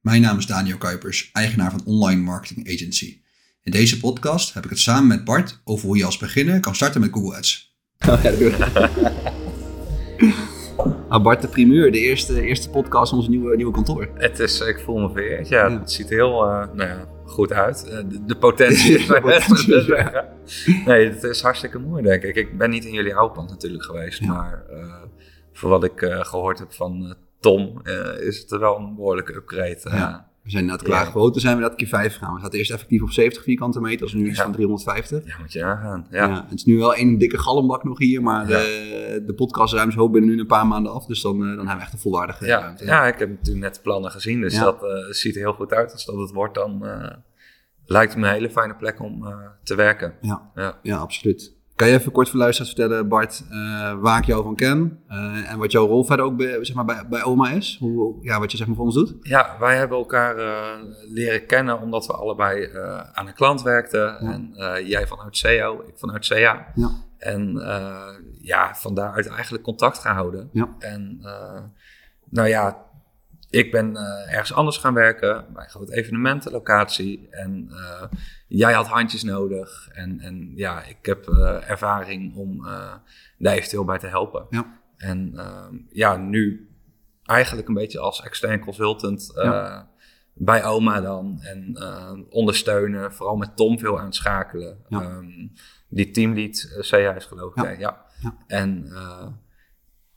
Mijn naam is Daniel Kuipers, eigenaar van Online Marketing Agency. In deze podcast heb ik het samen met Bart over hoe je als beginner kan starten met Google Ads. Oh, ja, dat doe ik. Ah, Bart de primeur, de eerste, eerste podcast van ons nieuwe, nieuwe kantoor. Het is, ik voel me vereerd. Ja, Ja. het ziet er heel eh, nou ja, goed uit. Eh, de, de potentie is te ja. zeggen. Nee, het is hartstikke mooi, denk ik. Ik ben niet in jullie oude pand natuurlijk geweest, Ja. maar eh, voor wat ik eh, gehoord heb van Tom, eh, is het er wel een behoorlijke upgrade. eh. Ja. We zijn inderdaad qua Ja. grootte zijn we dat keer 5 gegaan. We zaten eerst effectief op 70 vierkante meter, als nu iets Ja. van 350. Ja, moet je nagaan. Ja. Ja. het is nu wel één dikke galmbak nog hier, maar eh, de podcastruimte is hoop binnen nu een paar maanden af. Dus dan, dan hebben we echt een volwaardige Ja, ruimte. ja, ik heb natuurlijk net de plannen gezien, dus dat ziet er heel goed uit. Als dat het wordt, dan lijkt het me een hele fijne plek om te werken. Ja. Ja. Ja, absoluut. Kan je even kort voor luisteraars vertellen, Bart, eh, waar ik jou van ken eh, en wat jouw rol verder ook bij, zeg maar, bij, bij OMA is? Hoe, ja, wat je zeg maar voor ons doet? Ja, wij hebben elkaar eh, leren kennen omdat we allebei aan een klant werkten. Ja. En jij vanuit SEO, ik vanuit CA. Ja. En ja, van daaruit eigenlijk contact gehouden. Ja. En nou ja, ik ben eh, ergens anders gaan werken, bij een grote evenementenlocatie. En eh, jij had handjes nodig. En, en ja, ik heb eh, ervaring om daar eventueel bij te helpen. Ja. En ehm, ja, nu eigenlijk een beetje als extern consultant Ja. bij oma dan. En ondersteunen, vooral met Tom veel aanschakelen. Ja. Ehm, die teamlead CA is geloof ik. Ja. En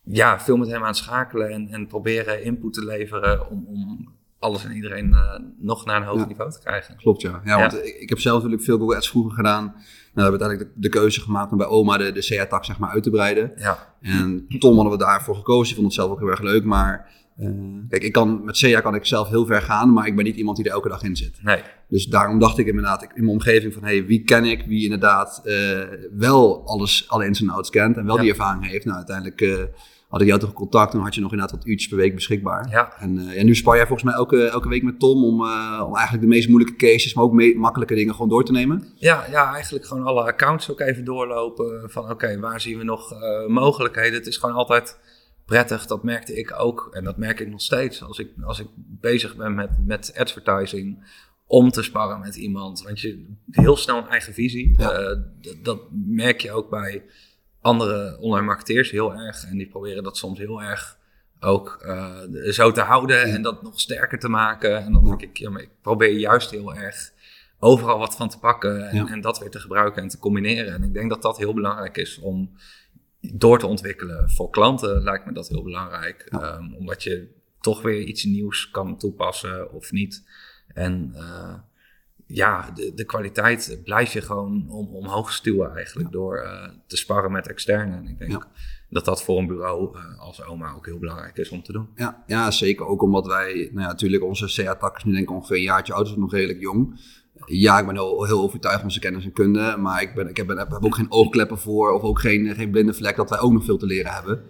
ja, veel met hem aanschakelen en, en proberen input te leveren om, om alles en iedereen eh, nog naar een hoger Ja. niveau te krijgen. Klopt, ja. ja, want ik, ik heb zelf natuurlijk veel Google Ads vroeger gedaan. Nou, we hebben uiteindelijk de, de keuze gemaakt om bij oma de, de CA-tak zeg maar, uit te breiden. Ja, En Tom hadden we daarvoor gekozen. Ik vond het zelf ook heel erg leuk. Maar eh, kijk, ik kan, met CA kan ik zelf heel ver gaan, maar ik ben niet iemand die er elke dag in zit. nee. Dus daarom dacht ik inderdaad ik, in mijn omgeving van, hey, wie ken ik, wie inderdaad eh, wel alles, alle ins en outs kent en wel die ervaring heeft. Nou, uiteindelijk had ik jou toch contact en had je nog inderdaad wat uurtjes per week beschikbaar. Ja, En, eh, ja, nu spar jij volgens mij elke, elke week met Tom om, eh, om eigenlijk de meest moeilijke cases, maar ook makkelijke dingen gewoon door te nemen. Ja, ja, eigenlijk gewoon alle accounts ook even doorlopen. Van oké, waar zien we nog eh, mogelijkheden? Het is gewoon altijd prettig. Dat merkte ik ook. En dat merk ik nog steeds als ik, als ik bezig ben met, met advertising. Om te sparren met iemand. Want je heel snel een eigen visie. Ja. Dat merk je ook bij andere online marketeers heel erg. En die proberen dat soms heel erg ook eh, zo te houden. En dat nog sterker te maken. En dan denk ik, ja, maar ik probeer juist heel erg overal wat van te pakken en, Ja. en dat weer te gebruiken en te combineren. En ik denk dat dat heel belangrijk is om door te ontwikkelen. Voor klanten lijkt me dat heel belangrijk, Ja. Ehm, omdat je toch weer iets nieuws kan toepassen of niet. En eh, ja, de, de kwaliteit blijf je gewoon om, omhoog stuwen eigenlijk door eh, te sparren met externe. En ik denk Ja. dat dat voor een bureau eh, als oma ook heel belangrijk is om te doen. Ja, ja zeker. Ook omdat wij, nou ja, natuurlijk onze CA-tak is nu denk ik ongeveer een jaartje oud, dus nog redelijk jong. Ja, ik ben heel, heel overtuigd van zijn kennis en kunde, maar ik, ben, ik heb, heb ook geen oogkleppen voor of ook geen, geen blinde vlek dat wij ook nog veel te leren hebben.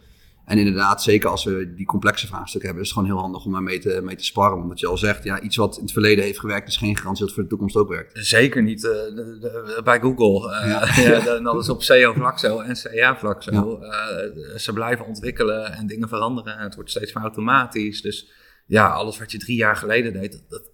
En inderdaad, zeker als we die complexe vraagstukken hebben, is het gewoon heel handig om daar mee te, mee te sparren. Omdat je al zegt, ja, iets wat in het verleden heeft gewerkt, is geen garantie dat het voor de toekomst ook werkt. Zeker niet eh, de- de- bij Google. Eh, Ja. ja. dat is op SEO-vlak zo en CA-vlak zo. Eh, ze blijven ontwikkelen en dingen veranderen. En het wordt steeds meer automatisch. Dus ja, alles wat je drie jaar geleden deed, dat, dat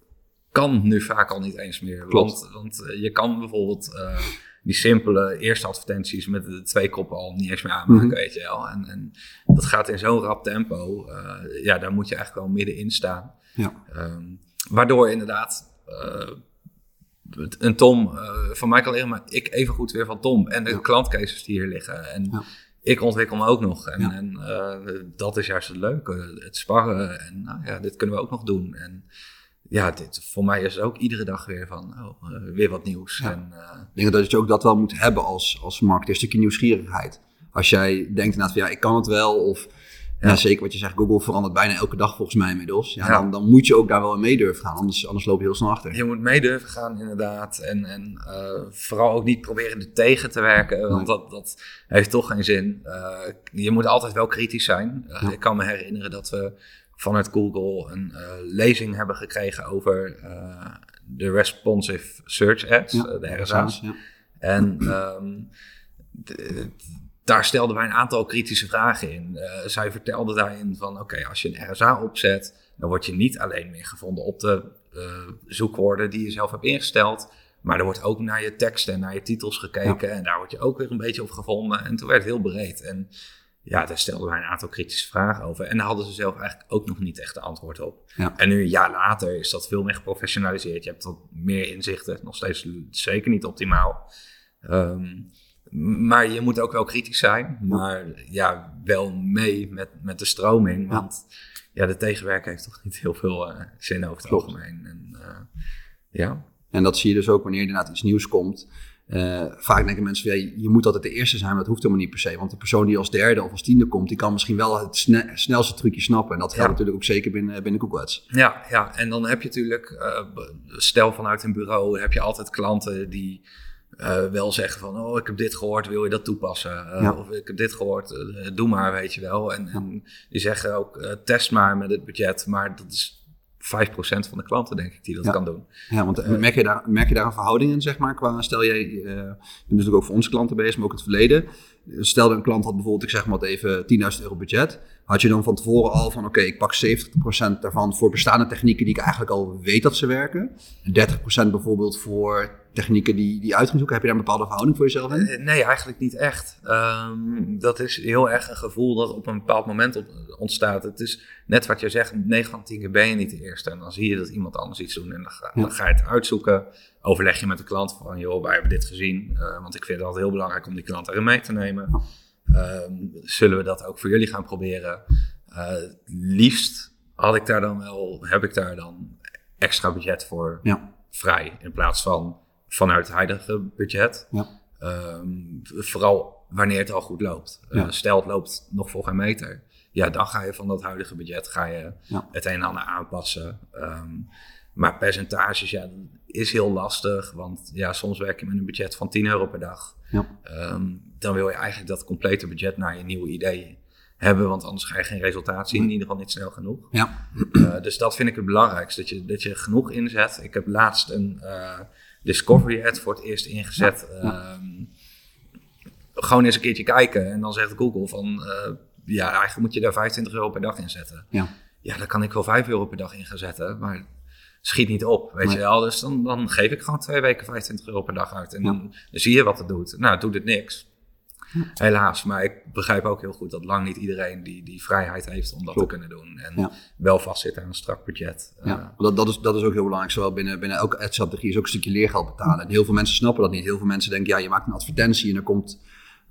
kan nu vaak al niet eens meer. Klopt. Want, want eh, je kan bijvoorbeeld eh, die simpele eerste advertenties met de twee koppen al niet eens meer aanmaken, Mhm. weet je wel. En, en dat gaat in zo'n rap tempo. Eh, ja, daar moet je eigenlijk wel middenin staan. Ja. Ehm, waardoor inderdaad eh, een Tom eh, van mij kan leren, maar ik even goed weer van Tom. En de Ja. klantcases die hier liggen. En Ja. ik ontwikkel me ook nog. En, Ja. en dat is juist het leuke. Het sparren. En nou ja, dit kunnen we ook nog doen. En ja, dit, voor mij is het ook iedere dag weer van, oh, eh, weer wat nieuws. Ja. En, eh, Ik denk dat je ook dat wel moet hebben als, als marketeer, een stukje nieuwsgierigheid. Als jij denkt inderdaad van ja, ik kan het wel. Of ja. Ja. zeker wat je zegt, Google verandert bijna elke dag volgens mij inmiddels. Ja. Dan, dan moet je ook daar wel in mee durven gaan, anders, anders loop je heel snel achter. Je moet mee durven gaan, inderdaad. En, en eh, vooral ook niet proberen er tegen te werken, want Nee. dat, dat heeft toch geen zin. Je moet altijd wel kritisch zijn. Ik kan me herinneren dat we vanuit Google een eh, lezing hebben gekregen over eh, de responsive search ads, Ja, eh, de RSA's. Ja. En ehm, daar stelden wij een aantal kritische vragen in. Zij vertelde daarin van, oké, als je een RSA opzet, dan word je niet alleen meer gevonden op de zoekwoorden die je zelf hebt ingesteld. Maar er wordt ook naar je teksten en naar je titels gekeken. En daar word je ook weer een beetje op gevonden. En toen werd het heel breed. En ja, daar stelden wij een aantal kritische vragen over. En daar hadden ze zelf eigenlijk ook nog niet echt de antwoord op. Ja. En nu een jaar later is dat veel meer geprofessionaliseerd. Je hebt wat meer inzichten. Nog steeds zeker niet optimaal. Ehm, maar je moet ook wel kritisch zijn. Maar ja, wel mee met, met de stroming. Want ja, de tegenwerker heeft toch niet heel veel uh, zin over het Klopt. algemeen. En, uh, ja. En dat zie je dus ook wanneer er inderdaad iets nieuws komt. Uh, vaak denken mensen ja, je moet altijd de eerste zijn, maar dat hoeft helemaal niet per se. Want de persoon die als derde of als tiende komt, die kan misschien wel het sne snelste trucje snappen. En dat geldt Ja. natuurlijk ook zeker binnen, binnen Google Ads. Ja, ja, en dan heb je natuurlijk, eh, stel vanuit een bureau, heb je altijd klanten die eh, wel zeggen van, oh, ik heb dit gehoord, wil je dat toepassen? Ja. Of ik heb dit gehoord, eh, doe maar, weet je wel. En, en die zeggen ook, test maar met het budget, maar dat is 5% van de klanten, denk ik, die dat Ja. kan doen. Ja, want eh, merk, je daar, merk je daar een verhouding in, zeg maar? Qua, stel jij, eh, je bent natuurlijk ook voor onze klanten bezig, maar ook het verleden. Stel dat een klant had bijvoorbeeld, ik zeg maar even, 10.000 euro budget. Had je dan van tevoren al van, oké, ik pak 70% daarvan voor bestaande technieken die ik eigenlijk al weet dat ze werken. En 30% bijvoorbeeld voor technieken die, die uit gaan zoeken. Heb je daar een bepaalde verhouding voor jezelf in? Eh, Nee, eigenlijk niet echt. Ehm, dat is heel erg een gevoel dat op een bepaald moment ontstaat. Het is net wat je zegt, 9 van 10 keer ben je niet de eerste. En dan zie je dat iemand anders iets doet en dan ga, Ja. dan ga je het uitzoeken. Overleg je met de klant van, joh, wij hebben dit gezien. eh, want ik vind het altijd heel belangrijk om die klant erin mee te nemen. Ehm, zullen we dat ook voor jullie gaan proberen? Eh, liefst had ik daar dan wel, heb ik daar dan extra budget voor Ja. vrij. In plaats van vanuit het huidige budget. Ja. Ehm, vooral wanneer het al goed loopt. Eh, Ja. stel het loopt nog voor geen meter. Ja, dan ga je van dat huidige budget ga je het een en ander aanpassen. Ehm, maar percentages, ja, is heel lastig. Want ja, soms werk je met een budget van 10 euro per dag. Ja. Ehm, dan wil je eigenlijk dat complete budget naar je nieuwe idee hebben. Want anders ga je geen resultaat zien. In ieder geval niet snel genoeg. Ja, Uh, dus dat vind ik het belangrijkste, dat je, dat je genoeg inzet. Ik heb laatst een uh, Discovery ad voor het eerst ingezet. Ja. Um, gewoon eens een keertje kijken en dan zegt Google van, uh, ja, eigenlijk moet je daar 25 euro per dag in zetten. ja. Ja, daar kan ik wel 5 euro per dag in gaan zetten, maar schiet niet op, weet Nee. je wel. Dus dan, dan geef ik gewoon twee weken 25 euro per dag uit en Ja. dan, dan zie je wat het doet. Nou, het doet het niks. Helaas, maar ik begrijp ook heel goed dat lang niet iedereen die, die vrijheid heeft om dat Klopt. te kunnen doen. En Ja. wel vastzit aan een strak budget. Ja, Eh, dat, dat, is, dat is ook heel belangrijk. Zowel binnen, binnen elke ad-strategie is ook een stukje leergeld betalen. En heel veel mensen snappen dat niet. Heel veel mensen denken, ja, je maakt een advertentie en er komt,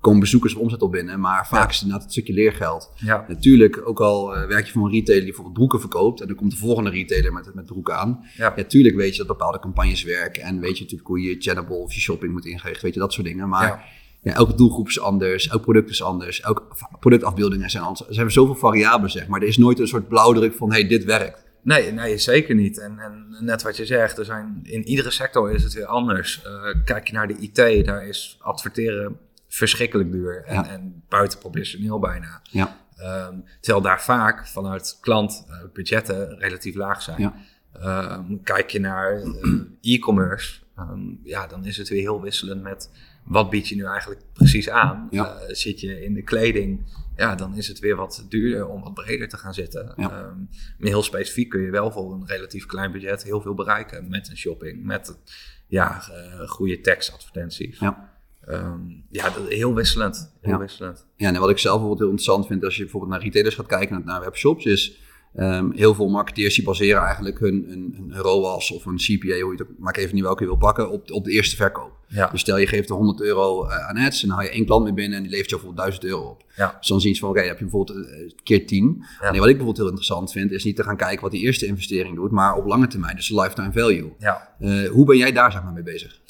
komen bezoekers of omzet op binnen. Maar vaak Ja. is het inderdaad het stukje leergeld. ja. Natuurlijk, ook al eh, werk je voor een retailer die bijvoorbeeld broeken verkoopt. En dan komt de volgende retailer met, met broeken aan. Ja. Ja, tuurlijk weet je dat bepaalde campagnes werken. En weet je natuurlijk hoe je channable of je shopping moet ingerichten. Weet je, dat soort dingen. Maar Ja. ja, elke doelgroep is anders. Elk product is anders. Elke productafbeeldingen zijn anders. Er zijn zoveel variabelen, zeg maar. Er is nooit een soort blauwdruk van, hey, dit werkt. Nee, nee, zeker niet. En, en net wat je zegt, er zijn, in iedere sector is het weer anders. Eh, kijk je naar de IT, daar is adverteren verschrikkelijk duur en, Ja. en buitenproportioneel bijna. Ja, Ehm, terwijl daar vaak vanuit klant eh, budgetten relatief laag zijn. Ja. Ehm, kijk je naar eh, e-commerce, ehm, ja, dan is het weer heel wisselend met wat bied je nu eigenlijk precies aan. Ja. Eh, zit je in de kleding, ja, dan is het weer wat duurder om wat breder te gaan zitten. Ja. Maar heel specifiek kun je wel voor een relatief klein budget heel veel bereiken met een shopping, met ja, goede tekstadvertenties. ja. Ehm, ja, heel wisselend. Heel Ja. wisselend. Ja, en wat ik zelf bijvoorbeeld heel interessant vind als je bijvoorbeeld naar retailers gaat kijken, naar- naar webshops, is ehm, heel veel marketeers die baseren eigenlijk hun, hun, hun ROAS of een CPA, hoe je het ook, maak even niet welke je wil pakken, op, op de eerste verkoop. Ja. Dus stel je geeft er 100 euro eh, aan ads en dan haal je één klant mee binnen en die levert je bijvoorbeeld 1000 euro op. Ja. Dus dan zie je iets van, oké, dan heb je bijvoorbeeld eh, keer 10. Ja. Nee, wat ik bijvoorbeeld heel interessant vind, is niet te gaan kijken wat die eerste investering doet, maar op lange termijn, dus de lifetime value. Ja. Eh, hoe ben jij daar zeg maar mee bezig?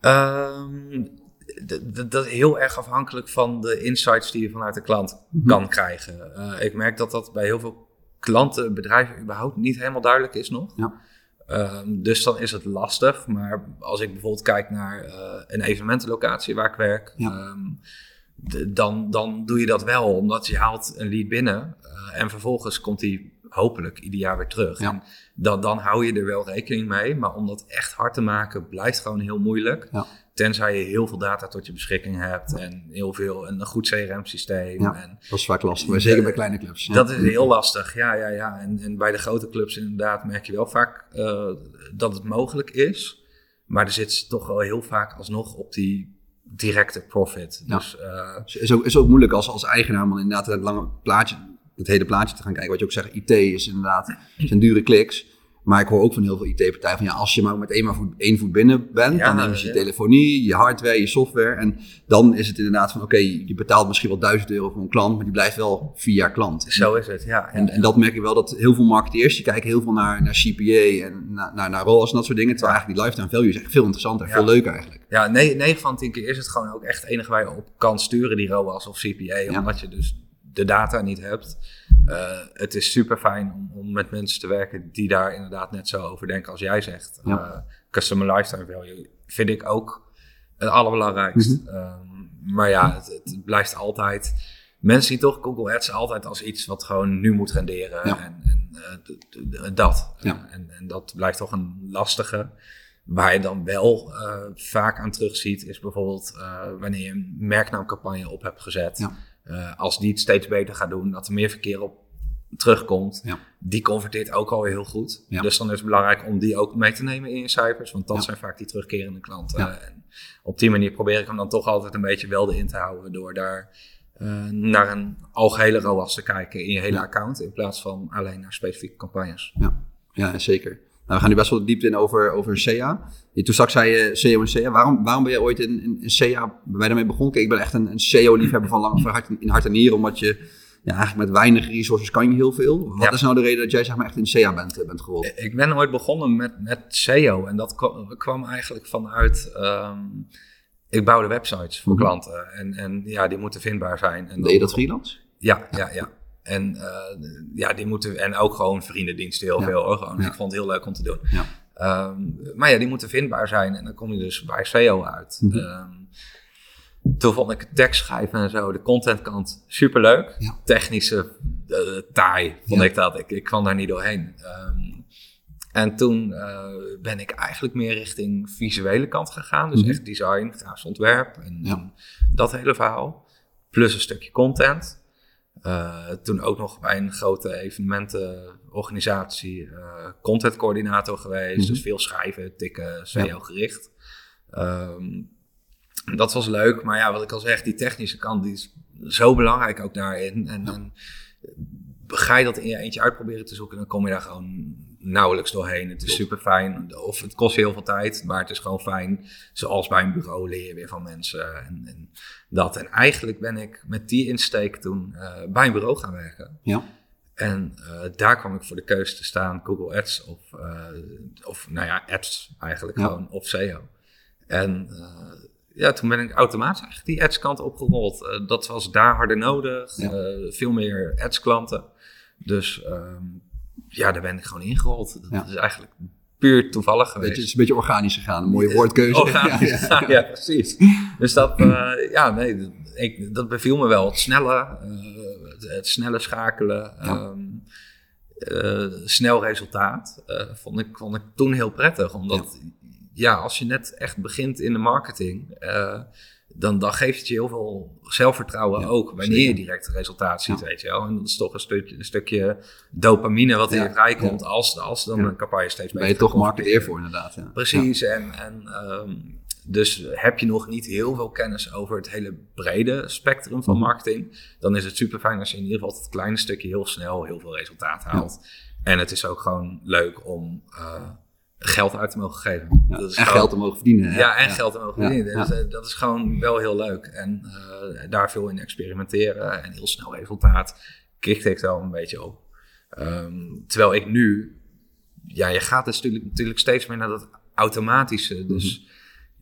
Ehm, dat is heel erg afhankelijk van de insights die je vanuit de klant Mhm. kan krijgen. Eh, ik merk dat dat bij heel veel klanten, bedrijven überhaupt niet helemaal duidelijk is nog. Ja. Ehm, dus dan is het lastig. Maar als ik bijvoorbeeld kijk naar eh, een evenementenlocatie waar ik werk, Ja. ehm, dan, dan doe je dat wel, omdat je haalt een lead binnen eh, en vervolgens komt die hopelijk ieder jaar weer terug. Ja. En dan, dan hou je er wel rekening mee, maar om dat echt hard te maken blijft gewoon heel moeilijk. Ja. Tenzij je heel veel data tot je beschikking hebt en heel veel, een goed CRM-systeem. Ja, en, dat is vaak lastig, maar zeker bij kleine clubs. Ja. Dat is heel lastig, ja, ja, ja. En, en bij de grote clubs inderdaad merk je wel vaak uh, dat het mogelijk is. Maar er zit toch wel heel vaak alsnog op die directe profit. Ja. Dus, uh, is, ook, is ook moeilijk als, als eigenaar om inderdaad het lange plaatje, het hele plaatje te gaan kijken. Wat je ook zegt, IT is inderdaad, zijn dure kliks. Maar ik hoor ook van heel veel IT-partijen van ja, als je maar met één, maar voet, één voet binnen bent, Ja, dan nemen ze je ja. telefonie, je hardware, je software. En dan is het inderdaad van oké, je betaalt misschien wel 1000 euro voor een klant, maar die blijft wel vier jaar klant. zo is het, ja. En, en dat merk ik wel dat heel veel marketeers, die kijken heel veel naar, naar CPA en naar, naar, naar ROAS en dat soort dingen. Terwijl eigenlijk die lifetime value is echt veel interessanter Ja. veel leuker eigenlijk. Ja, 9 van 10 keer is het gewoon ook echt het enige waar je op kan sturen, die ROAS of CPA, omdat je dus de data niet hebt. Eh, het is super fijn om, om met mensen te werken die daar inderdaad net zo over denken als jij zegt. Ja. Eh, customer lifetime value vind ik ook het allerbelangrijkst. Mhm. Ehm, maar ja, het, het blijft altijd. Mensen zien toch Google Ads altijd als iets wat gewoon nu moet renderen. Ja. En, en eh, dat. Ja. En, en dat blijft toch een lastige. Waar je dan wel vaak aan terugziet, is bijvoorbeeld wanneer je een merknaamcampagne op hebt gezet. Eh, als die het steeds beter gaat doen, dat er meer verkeer op terugkomt. Ja. Die converteert ook alweer heel goed. Ja. Dus dan is het belangrijk om die ook mee te nemen in je cijfers. Want dat Ja. zijn vaak die terugkerende klanten. Ja. En op die manier probeer ik hem dan toch altijd een beetje wel in te houden. Door daar eh, naar een algehele ROAS te kijken in je hele account. In plaats van alleen naar specifieke campagnes. Ja, ja zeker. Nou, we gaan nu best wel diep in over, over SEA. Je, toen straks zei je SEO en SEA. Waarom, waarom ben je ooit in, in, in je daarmee begonnen? Kijk, ik ben echt een, een SEO-liefhebber van, lang, van hart, in hart en nieren. Omdat je ja, eigenlijk met weinig resources kan je heel veel. Wat Ja. is nou de reden dat jij zeg maar, echt in SEA bent, eh, bent gerold? Ik ben ooit begonnen met, met SEO. En dat kwam, eigenlijk vanuit... ehm, ik bouwde websites voor Mhm. klanten. En, en ja, die moeten vindbaar zijn. En Deed je dat freelance? Ja, ja, ja. En, eh, ja, die moeten, en ook gewoon vriendendiensten heel Ja. veel. Hoor. Gewoon, Ja. Ik vond het heel leuk om te doen. Ja. Ehm, maar ja, die moeten vindbaar zijn. En dan kom je dus bij SEO uit. Mhm. Ehm, toen vond ik het tekstschrijven en zo, de contentkant, superleuk. Ja. Technische, eh, taai vond ik dat. Ik, ik kwam daar niet doorheen. Ehm, en toen eh, ben ik eigenlijk meer richting visuele kant gegaan. Dus Mhm. echt design, grafisch ontwerp en dat hele verhaal. Plus een stukje content. Eh, toen ook nog bij een grote evenementenorganisatie eh contentcoördinator geweest. Mhm. Dus veel schrijven, tikken, SEO gericht. Ehm, dat was leuk, maar ja, wat ik al zeg, die technische kant die is zo belangrijk ook daarin. En dan ga je dat in je eentje uitproberen te zoeken, dan kom je daar gewoon nauwelijks doorheen. Het is super fijn, of het kost heel veel tijd, maar het is gewoon fijn. Zoals bij een bureau leer je weer van mensen en, en dat. En eigenlijk ben ik met die insteek toen eh, bij een bureau gaan werken. Ja. En eh, daar kwam ik voor de keuze te staan, Google Ads of, eh, of nou ja, ads eigenlijk Ja. gewoon, of SEO. En ja, toen ben ik automatisch eigenlijk die ads kant opgerold. Dat was daar harder nodig, Ja. veel meer ads klanten. Dus ehm, ja, daar ben ik gewoon ingerold. Dat Ja. is eigenlijk puur toevallig geweest. Het is een beetje organisch gegaan, een mooie woordkeuze. Organisch. Ja, Ja, ja. ja, precies. Dus dat, eh, ja, nee, ik, dat beviel me wel. Het snelle, eh, het, het snelle schakelen, ehm, eh, snel resultaat, vond, ik, vond ik toen heel prettig. Omdat, ja. als je net echt begint in de marketing, dan, dan geeft het je heel veel zelfvertrouwen Ja, ook, wanneer zeker. je direct resultaat ziet, Ja. weet je wel. En dat is toch een stukje, een stukje dopamine wat in je vrijkomt als, als dan een campagne steeds Daar ben je toch marketeer voor inderdaad. Ja. Precies, en, en ehm, dus heb je nog niet heel veel kennis over het hele brede spectrum van Mhm. marketing, dan is het super fijn als je in ieder geval het kleine stukje heel snel heel veel resultaat haalt. En het is ook gewoon leuk om eh, geld uit te mogen geven. Ja. Dat is En gewoon- geld te mogen verdienen. hè? ja, en geld te mogen verdienen. ja. Dus, eh, dat is gewoon wel heel leuk. En eh, daar veel in experimenteren en heel snel resultaat kikt ik wel een beetje op. Ehm, terwijl ik nu, ja, je gaat dus natuurlijk, natuurlijk steeds meer naar dat automatische. Dus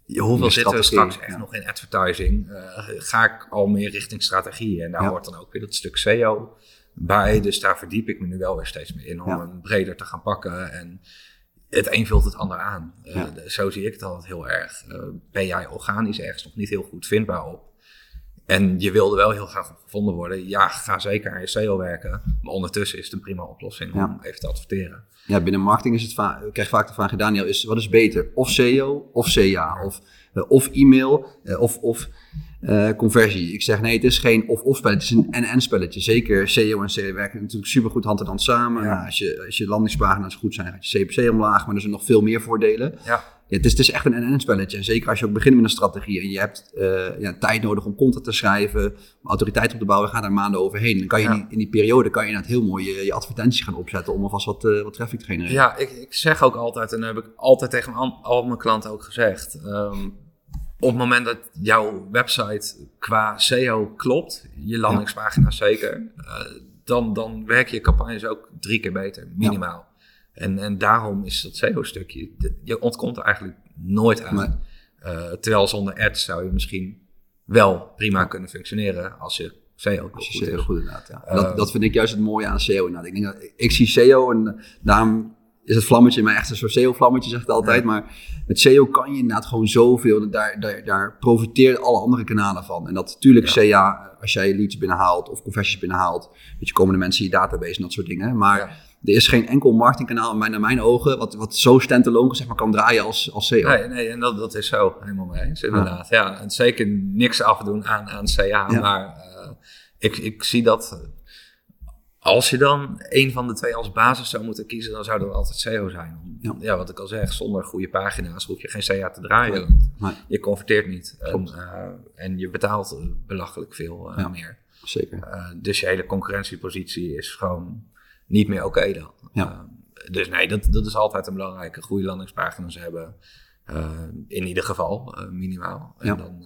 je- hoeveel Meer zitten we strategie, straks echt nog in advertising? Eh, ga ik al meer richting strategie? En daar hoort dan ook weer dat stuk SEO bij. Dus daar verdiep ik me nu wel weer steeds meer in om hem breder te gaan pakken. En het een vult het ander aan. Eh, Ja. zo zie ik het altijd heel erg. Eh, ben jij organisch ergens nog niet heel goed vindbaar op? En je wilde wel heel graag op gevonden worden. Ja, ga zeker aan je SEO werken. Maar ondertussen is het een prima oplossing om even te adverteren. Ja, binnen marketing is het va- ik krijg vaak de vraag, Daniel, is, wat is beter? Of SEO of CA? Of eh, of e-mail eh, of, of eh, conversie. Ik zeg nee, het is geen of-of spelletje, het is een en-en spelletje. Zeker SEO en SEO werken natuurlijk super goed hand in hand samen. Ja. Nou, als, je, als je landingspagina's goed zijn, gaat je CPC omlaag, maar er zijn nog veel meer voordelen. Ja. Ja, het, is, het is echt een en-en spelletje. En zeker als je ook begint met een strategie en je hebt eh, ja, tijd nodig om content te schrijven, om autoriteit op te bouwen, ga daar maanden overheen. Dan kan je Ja. in, die, in die periode kan je inderdaad heel mooi je, je advertenties gaan opzetten om alvast wat, eh, wat traffic te genereren. Ja, ik, ik zeg ook altijd, en dat heb ik altijd tegen al, al mijn klanten ook gezegd. ehm, op het moment dat jouw website qua SEO klopt, je landingspagina zeker, eh, dan, dan werk je campagnes ook drie keer beter, minimaal. En, en daarom is dat SEO-stukje, je ontkomt er eigenlijk nooit aan. Nee. Eh, terwijl zonder ads zou je misschien wel prima kunnen functioneren als je SEO Als je goed SEO is. goed inderdaad. Ja. Eh, dat, dat vind ik juist het mooie aan SEO inderdaad. Ik, denk dat, ik zie SEO en daarom is het vlammetje in mij echt een soort SEO-vlammetje, zegt altijd. Ja. Maar met SEO kan je inderdaad gewoon zoveel. en Daar, daar, daar profiteert alle andere kanalen van. En dat natuurlijk Ja. CA, als jij leads binnenhaalt of conversies binnenhaalt, weet je, komen de mensen in je database en dat soort dingen. Maar Ja. er is geen enkel marketingkanaal, naar mijn ogen, wat, wat zo standalone zeg maar, kan draaien als, als SEO. Nee, nee en dat, dat is zo helemaal mee eens, inderdaad. Ja. en zeker niks afdoen aan, aan CA, maar eh, ik, ik zie dat als je dan een van de twee als basis zou moeten kiezen, dan zou dat altijd SEO zijn. Ja. Ja, wat ik al zeg, zonder goede pagina's hoef je geen CA te draaien. Nee. Je converteert niet en, eh, en je betaalt eh, belachelijk veel eh, Ja. meer. Zeker. Dus je hele concurrentiepositie is gewoon niet meer oké dan. Ja. Dus nee, dat, dat is altijd een belangrijke. Goede landingspagina's hebben. In ieder geval, minimaal. En Ja. dan,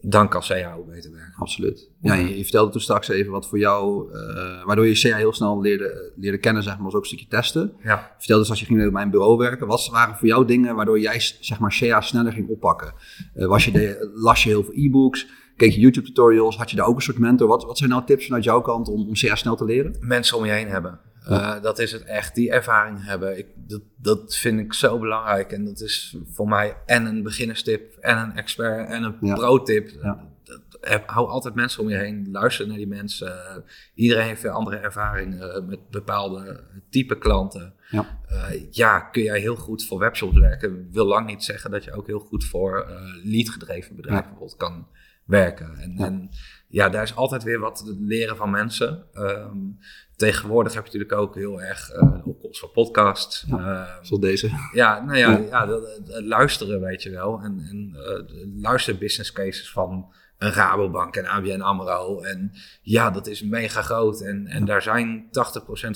dan kan CAO beter werken. Absoluut. Ja, je, je vertelde toen straks even wat voor jou, eh, waardoor je CA heel snel leerde, leerde kennen, zeg maar, was ook een stukje testen. Ja. Vertelde dus als je ging op mijn bureau werken, wat waren voor jou dingen waardoor jij zeg maar CA sneller ging oppakken? Eh, was je de, las je heel veel e-books? Keek je YouTube tutorials? Had je daar ook een soort mentor? Wat, wat zijn nou tips vanuit jouw kant om, om CA snel te leren? Mensen om je heen hebben. Eh, dat is het echt, die ervaring hebben. Ik, dat, dat vind ik zo belangrijk. En dat is voor mij en een beginnerstip, en een expert, en een Ja. pro-tip. Ja. Hou altijd mensen om je heen. Luister naar die mensen. iedereen heeft weer andere ervaringen met bepaalde type klanten. Ja. Eh, ja, kun jij heel goed voor webshops werken. Wil lang niet zeggen dat je ook heel goed voor eh leadgedreven bedrijven bijvoorbeeld kan werken. En en ja, daar is altijd weer wat te leren van mensen. Ehm, tegenwoordig heb je natuurlijk ook heel erg eh de opkomst van podcasts. Ehm, Zoals deze. ja, nou ja, Ja. ja. dat luisteren weet je wel. En, en eh, luister business cases van een Rabobank en ABN AMRO. En ja, dat is mega groot. En, en daar zijn 80%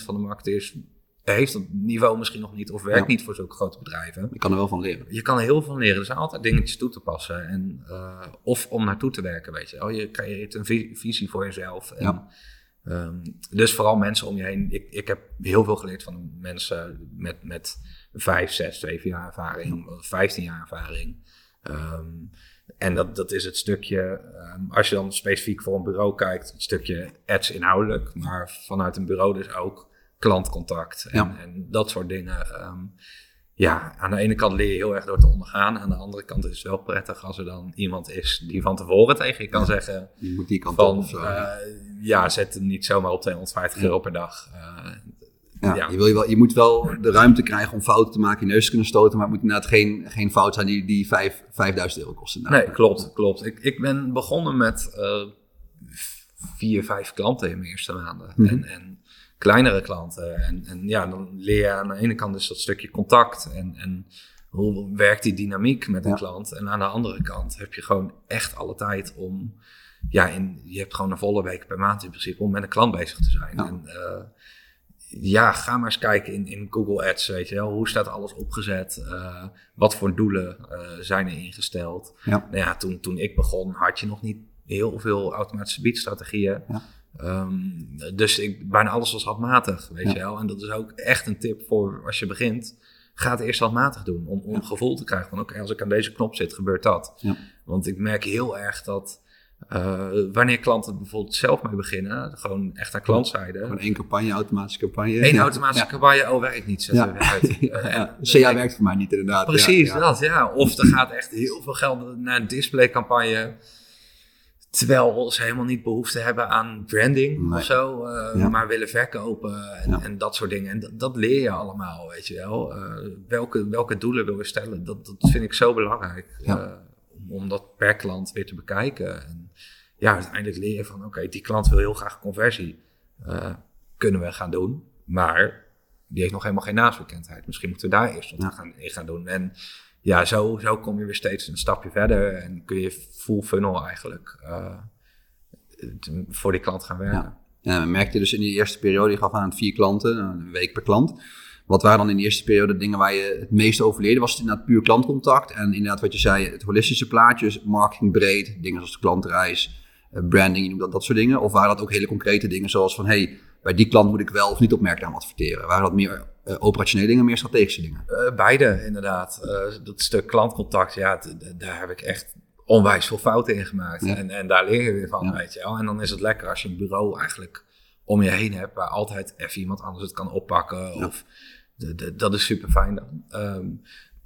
van de marketeers... heeft dat niveau misschien nog niet of werkt Ja. niet voor zulke grote bedrijven. Je kan er wel van leren. Je kan er heel veel van leren. Er zijn altijd dingetjes toe te passen. En, eh, of om naartoe te werken, weet je wel. Je creëert een vi- visie voor jezelf. En, Ja. ehm, dus vooral mensen om je heen. Ik, ik heb heel veel geleerd van mensen met, met 5, 6, 7 jaar ervaring, 15 jaar ervaring. Ehm, en dat, dat is het stukje, ehm, als je dan specifiek voor een bureau kijkt, het stukje ads inhoudelijk, maar vanuit een bureau dus ook klantcontact en, Ja. en dat soort dingen. Ehm, ja, aan de ene kant leer je heel erg door te ondergaan. Aan de andere kant is het wel prettig als er dan iemand is die van tevoren tegen je kan zeggen Je moet die kant van, eh, ja, zet hem niet zomaar op 250 euro per dag. Eh, Ja, Ja. Je, wil je, wel, je moet wel de ruimte krijgen om fouten te maken, je neus te kunnen stoten, maar het moet inderdaad geen, geen fout zijn die, die vijf, 5000 euro kosten. Nou, nee, klopt, klopt. Ik, ik ben begonnen met eh, vier, vijf klanten in mijn eerste maanden. Mhm. En, en kleinere klanten. En, en ja, dan leer je aan de ene kant dus dat stukje contact. En, en hoe werkt die dynamiek met een Ja. klant. En aan de andere kant heb je gewoon echt alle tijd om... Ja, in, je hebt gewoon een volle week per maand in principe om met een klant bezig te zijn. Ja. En, eh, ja, ga maar eens kijken in, in Google Ads, weet je wel. Hoe staat alles opgezet? Eh, wat voor doelen eh, zijn er ingesteld? Ja. Nou ja, toen, toen ik begon had je nog niet heel veel automatische biedstrategieën. Ja. Ehm, dus ik, bijna alles was handmatig, weet Ja. je wel. En dat is ook echt een tip voor als je begint. Ga het eerst handmatig doen, om, om Ja. gevoel te krijgen van... oké, als ik aan deze knop zit, gebeurt dat. Ja. Want ik merk heel erg dat... eh, wanneer klanten bijvoorbeeld zelf mee beginnen, gewoon echt aan klantzijde. Gewoon één campagne, automatische campagne. Eén automatische campagne, oh werkt niet, Ja. uit. CA werkt voor mij niet inderdaad. Precies, dat ja. Of er gaat echt heel veel geld naar een displaycampagne. Terwijl ze helemaal niet behoefte hebben aan branding Nee. of zo. eh, Ja. Maar willen verkopen en, Ja. en dat soort dingen. En dat, dat leer je allemaal, weet je wel. Eh, welke, welke doelen wil je stellen? Dat, dat vind ik zo belangrijk. Ja. Eh, om dat per klant weer te bekijken. En ja, uiteindelijk leer je van, oké, die klant wil heel graag conversie. Kunnen we gaan doen, maar die heeft nog helemaal geen naamsbekendheid. Misschien moeten we daar eerst wat gaan, in gaan doen. En ja, zo, kom je weer steeds een stapje verder en kun je full funnel eigenlijk uh, voor die klant gaan werken. Ja. Ja, merkte dus in die eerste periode, je gaf aan vier klanten, een week per klant. Wat waren dan in de eerste periode dingen waar je het meest over leerde? Was het inderdaad puur klantcontact? En inderdaad wat je zei, het holistische plaatje, dus marketing breed, dingen zoals de klantreis, eh, branding, dat, dat soort dingen? Of waren dat ook hele concrete dingen zoals van, hey, bij die klant moet ik wel of niet op merknaam adverteren? Waren dat meer uh, operationele dingen, meer strategische dingen? Uh, beide, inderdaad. Uh, dat stuk klantcontact, ja, daar heb ik echt onwijs veel fouten in gemaakt. En, en daar leer je weer van, weet je wel. En dan is het lekker als je een bureau eigenlijk om je heen hebt, waar altijd even iemand anders het kan oppakken. Of, de, de, dat is super fijn dan. Um,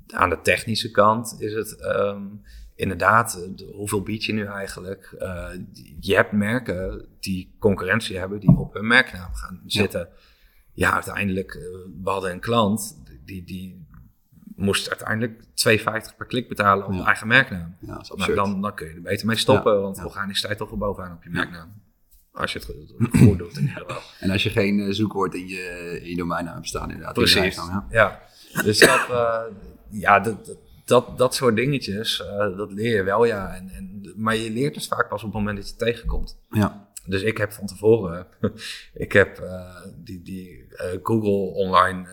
aan de technische kant is het um, inderdaad, hoeveel bied je nu eigenlijk? Je hebt merken die concurrentie hebben, die op hun merknaam gaan zitten. Ja, uiteindelijk, uh, we hadden een klant, die, die moest uiteindelijk 2,50 per klik betalen op ja. eigen merknaam. Ja, nou, dan, dan kun je er beter mee stoppen, want organisch toch wel bovenaan op je merknaam. Als je het goed doet in ieder geval. En als je geen uh, zoekwoord in je, in je domeinnaam staan inderdaad. Precies, ja. ja. Dus dat, uh, ja, dat, dat, dat soort dingetjes, uh, dat leer je wel, ja. En, en, maar je leert het vaak pas op het moment dat je het tegenkomt. Ja. Dus ik heb van tevoren, ik heb die, die Google online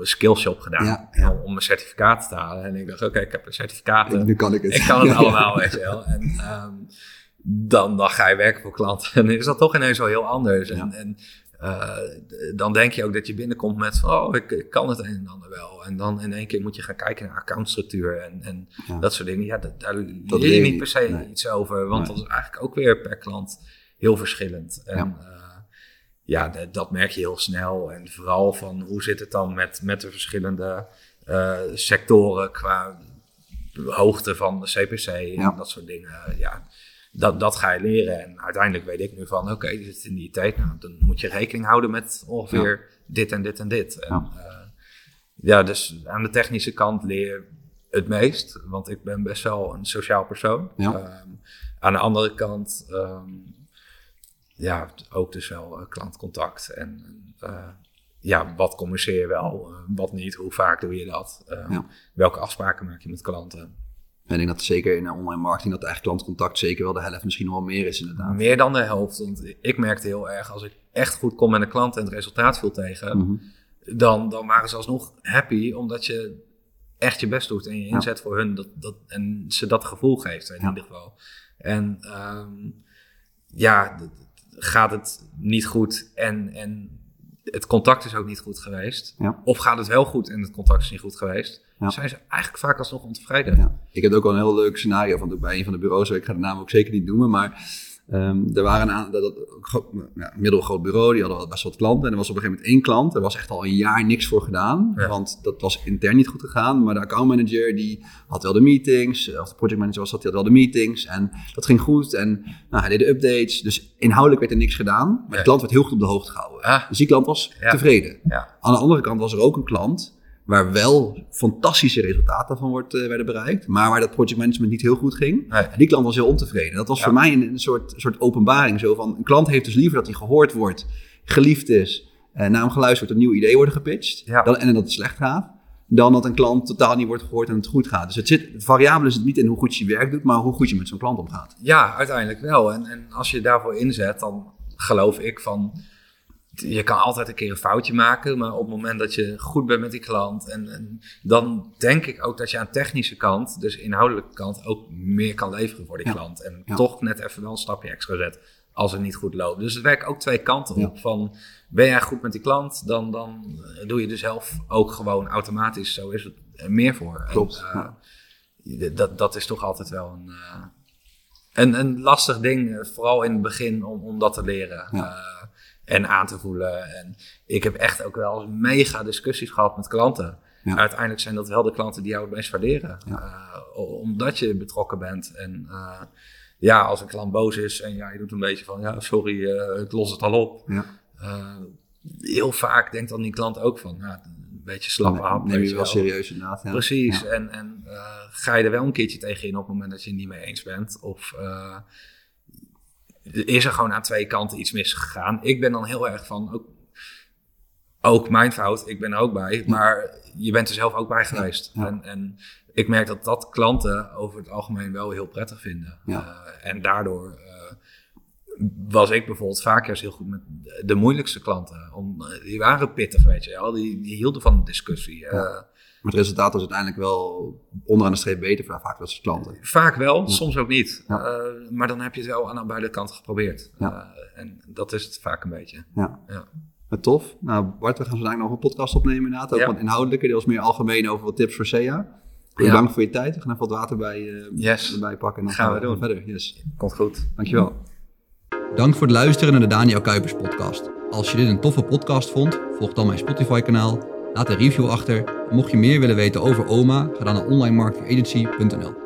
skillshop gedaan ja, om mijn certificaat te halen. En ik dacht, oké, ik heb een certificaat. Nu kan ik het. Ik kan het allemaal, weet je wel. En, um, dan, dan ga je werken voor klanten. En is dat toch ineens wel heel anders. En, en uh, dan denk je ook dat je binnenkomt met van, oh, ik, ik, kan het een en ander wel. En dan in één keer moet je gaan kijken naar accountstructuur en, en dat soort dingen. Ja, dat, daar dat leer je niet per se iets over, want dat is eigenlijk ook weer per klant heel verschillend. En ja, uh, ja dat, dat, merk je heel snel. En vooral van hoe zit het dan met, met de verschillende uh, sectoren qua hoogte van de CPC en dat soort dingen. Ja, dat, dat ga je leren. En uiteindelijk weet ik nu van, oké, okay, is in die tijd. Nou, dan moet je rekening houden met ongeveer dit en dit en dit. En, ja. Uh, ja, dus aan de technische kant leer je het meest. Want ik ben best wel een sociaal persoon. Um, aan de andere kant, um, ja, ook dus wel uh, klantcontact. En uh, ja, wat communiceer je wel, wat niet, hoe vaak doe je dat? Ja. Welke afspraken maak je met klanten? ik denk dat zeker in online marketing dat eigenlijk klantcontact zeker wel de helft misschien wel meer is inderdaad. Meer dan de helft. Want ik merkte heel erg, als ik echt goed kom met een klant en het resultaat viel tegen, mm -hmm. dan, dan waren ze alsnog happy omdat je echt je best doet en je inzet voor hun dat, dat, en ze dat gevoel geeft in ja. ieder geval. En um, ja, gaat het niet goed en, en het contact is ook niet goed geweest. Ja. Of gaat het wel goed en het contact is niet goed geweest ja. zijn ze eigenlijk vaak alsnog ontevreden. Ja. Ik heb ook wel een heel leuk scenario van bij een van de bureaus. Ik ga de naam ook zeker niet noemen, maar um, er waren een dat, dat, ja, middelgroot bureau, die hadden best wat klanten. En er was op een gegeven moment één klant, er was echt al een jaar niks voor gedaan, want dat was intern niet goed gegaan. Maar de accountmanager die had wel de meetings, of de projectmanager was dat, die had wel de meetings. En dat ging goed en nou, hij deed de updates. Dus inhoudelijk werd er niks gedaan, maar de klant werd heel goed op de hoogte gehouden. Ah. Dus die klant was tevreden. Aan de andere kant was er ook een klant waar wel fantastische resultaten van wordt, uh, werden bereikt, maar waar dat project management niet heel goed ging. Nee. Die klant was heel ontevreden. Dat was voor mij een, een, soort, soort openbaring. Zo van, een klant heeft dus liever dat hij gehoord wordt, geliefd is, uh, naar hem geluisterd wordt, een nieuw idee worden gepitcht, ja. dan, en dat het slecht gaat, dan dat een klant totaal niet wordt gehoord en het goed gaat. Dus het, zit, het variabele is het niet in hoe goed je werk doet, maar hoe goed je met zo'n klant omgaat. Ja, uiteindelijk wel. En, en als je daarvoor inzet, dan geloof ik van je kan altijd een keer een foutje maken, maar op het moment dat je goed bent met die klant, en, en, dan denk ik ook dat je aan technische kant, dus inhoudelijke kant, ook meer kan leveren voor die klant. En toch net even wel een stapje extra zet als het niet goed loopt. Dus het werkt ook twee kanten op. Van ben jij goed met die klant, dan, dan doe je er zelf ook gewoon automatisch, zo is het meer voor. Klopt. En, uh, dat, dat is toch altijd wel een, uh, een, een lastig ding, vooral in het begin, om, om dat te leren. Ja. Uh, en aan te voelen. En ik heb echt ook wel mega discussies gehad met klanten. Uiteindelijk zijn dat wel de klanten die jou het meest waarderen. Uh, omdat je betrokken bent. En uh, ja, als een klant boos is en ja, je doet een beetje van ja, sorry, uh, ik los het al op. Ja. heel vaak denkt dan die klant ook van, ja, beetje slappe hap. Neem je wel serieus inderdaad. Precies. En, en eh, ga je er wel een keertje tegen in op het moment dat je het niet mee eens bent? Of eh, is er gewoon aan twee kanten iets misgegaan? Ik ben dan heel erg van, ook, ook mijn fout, ik ben er ook bij. Maar je bent er zelf ook bij geweest. Ja. En, en ik merk dat dat klanten over het algemeen wel heel prettig vinden. Ja. Eh, en daardoor eh, was ik bijvoorbeeld vaak juist heel goed met de moeilijkste klanten. Om, die waren pittig, weet je wel. Die, die hielden van de discussie. Eh, Maar het resultaat was uiteindelijk wel onderaan de streep beter voor vaak dat soort klanten. Vaak wel, soms ook niet. Ja. Eh, maar dan heb je het wel aan beide kanten geprobeerd. Ja. Eh, en dat is het vaak een beetje. Ja. Ja. Maar tof. Nou, Bart, we gaan zo dadelijk nog een podcast opnemen inderdaad. Ook Ja. wat inhoudelijker, deels meer algemeen over wat tips voor SEA. Ja. Bedankt voor je tijd. We gaan even wat water bij, eh, Yes. erbij pakken. En dan Gaan we doen. verder. Yes. Komt goed. Dankjewel. Dank voor het luisteren naar de Daniel Kuipers podcast. Als je dit een toffe podcast vond, volg dan mijn Spotify kanaal, laat een review achter. Mocht je meer willen weten over OMA, ga dan naar onlinemarketingagency.nl.